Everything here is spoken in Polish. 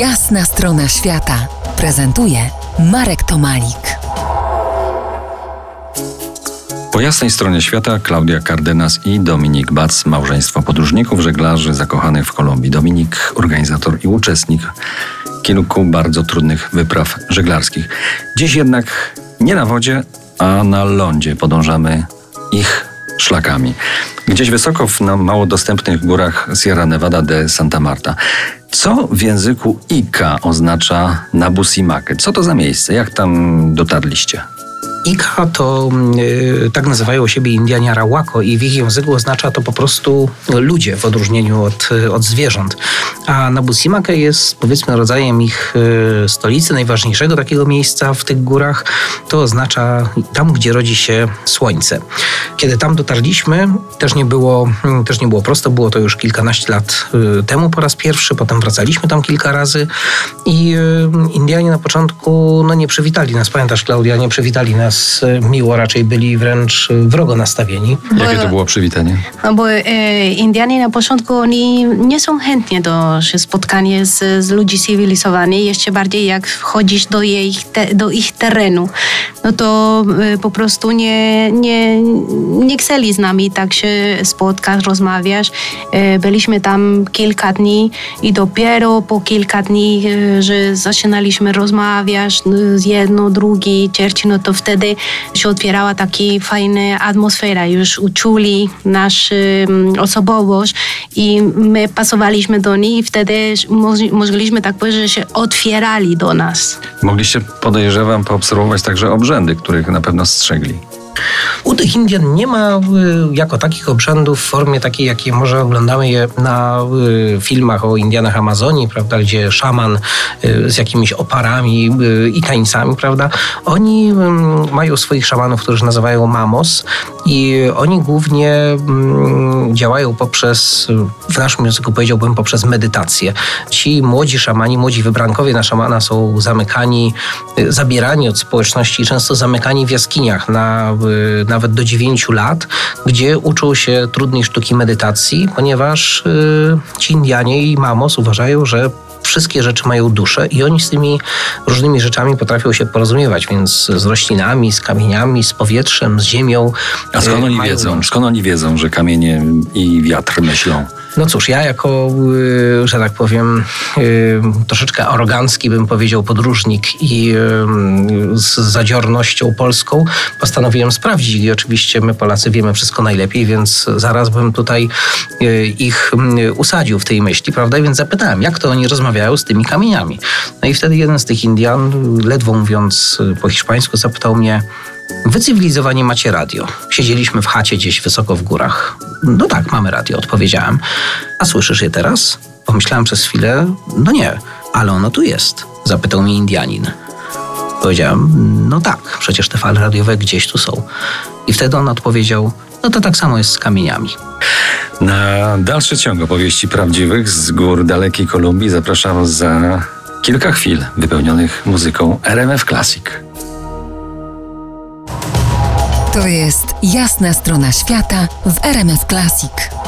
Jasna strona świata prezentuje Marek Tomalik. Po jasnej stronie świata Klaudia Cardenas i Dominik Bac, małżeństwo podróżników, żeglarzy zakochanych w Kolumbii. Dominik, organizator i uczestnik kilku bardzo trudnych wypraw żeglarskich. Dziś jednak nie na wodzie, a na lądzie podążamy ich szlakami. Gdzieś wysoko w na mało dostępnych górach Sierra Nevada de Santa Marta. Co w języku Ika oznacza Nabusimaque? Co to za miejsce? Jak tam dotarliście? Ika to y, tak nazywają siebie Indianie Arawako i w ich języku oznacza to po prostu ludzie w odróżnieniu od, od zwierząt. A Nabusimake jest powiedzmy rodzajem ich y, stolicy, najważniejszego takiego miejsca w tych górach. To oznacza tam, gdzie rodzi się słońce. Kiedy tam dotarliśmy, też nie było, też nie było prosto, było to już kilkanaście lat y, temu po raz pierwszy, potem wracaliśmy tam kilka razy i Indianie na początku no, nie przywitali nas. Pamiętasz, Klaudia, nie przywitali nas nas miło, raczej byli wręcz wrogo nastawieni. Jakie to było przywitanie? No bo e, Indianie na początku oni nie są chętnie do spotkania z, z ludzi cywilizowanymi, jeszcze bardziej jak wchodzisz do, jej, te, do ich terenu, no to e, po prostu nie, nie, nie chcieli z nami tak się spotkać, rozmawiać. E, byliśmy tam kilka dni i dopiero po kilka dni, e, że zaczynaliśmy rozmawiać z jedno, drugi, cierci, no to wtedy wtedy się otwierała taka fajna atmosfera, już uczuli naszą osobowość i my pasowaliśmy do nich i wtedy mogliśmy tak powiedzieć, że się otwierali do nas. Mogliście, podejrzewam, poobserwować także obrzędy, których na pewno strzegli. U tych Indian nie ma y, jako takich obrzędów w formie takiej, jakie może oglądamy je na y, filmach o Indianach Amazonii, prawda, gdzie szaman y, z jakimiś oparami i tańcami, prawda. Oni mają swoich szamanów, których nazywają mamos i oni głównie działają poprzez, w naszym języku powiedziałbym, poprzez medytację. Ci młodzi szamani, młodzi wybrankowie na szamana są zamykani, zabierani od społeczności, często zamykani w jaskiniach na nawet do 9 lat, gdzie uczą się trudnej sztuki medytacji, ponieważ y, ci Indianie i Mamos uważają, że wszystkie rzeczy mają duszę i oni z tymi różnymi rzeczami potrafią się porozumiewać, więc z roślinami, z kamieniami, z powietrzem, z ziemią. A skąd oni wiedzą? Skąd oni wiedzą, że kamienie i wiatr myślą? No cóż, ja jako, y, że tak powiem, y, troszeczkę arogancki bym powiedział podróżnik i y, z zadziornością polską postanowiłem sprawdzić i oczywiście my Polacy wiemy wszystko najlepiej, więc zaraz bym tutaj ich usadził w tej myśli, prawda? Więc zapytałem, jak to oni rozmawiają z tymi kamieniami. No i wtedy jeden z tych Indian, ledwo mówiąc po hiszpańsku, zapytał mnie, Wy cywilizowani macie radio. Siedzieliśmy w chacie gdzieś wysoko w górach. No tak, mamy radio, odpowiedziałem. A słyszysz je teraz? Pomyślałem przez chwilę, no nie, ale ono tu jest. Zapytał mnie Indianin. Powiedziałem, no tak, przecież te fale radiowe gdzieś tu są. I wtedy on odpowiedział, no to tak samo jest z kamieniami. Na dalszy ciąg opowieści prawdziwych z gór dalekiej Kolumbii zapraszam za kilka chwil wypełnionych muzyką RMF Classic. To jest jasna strona świata w RMS Classic.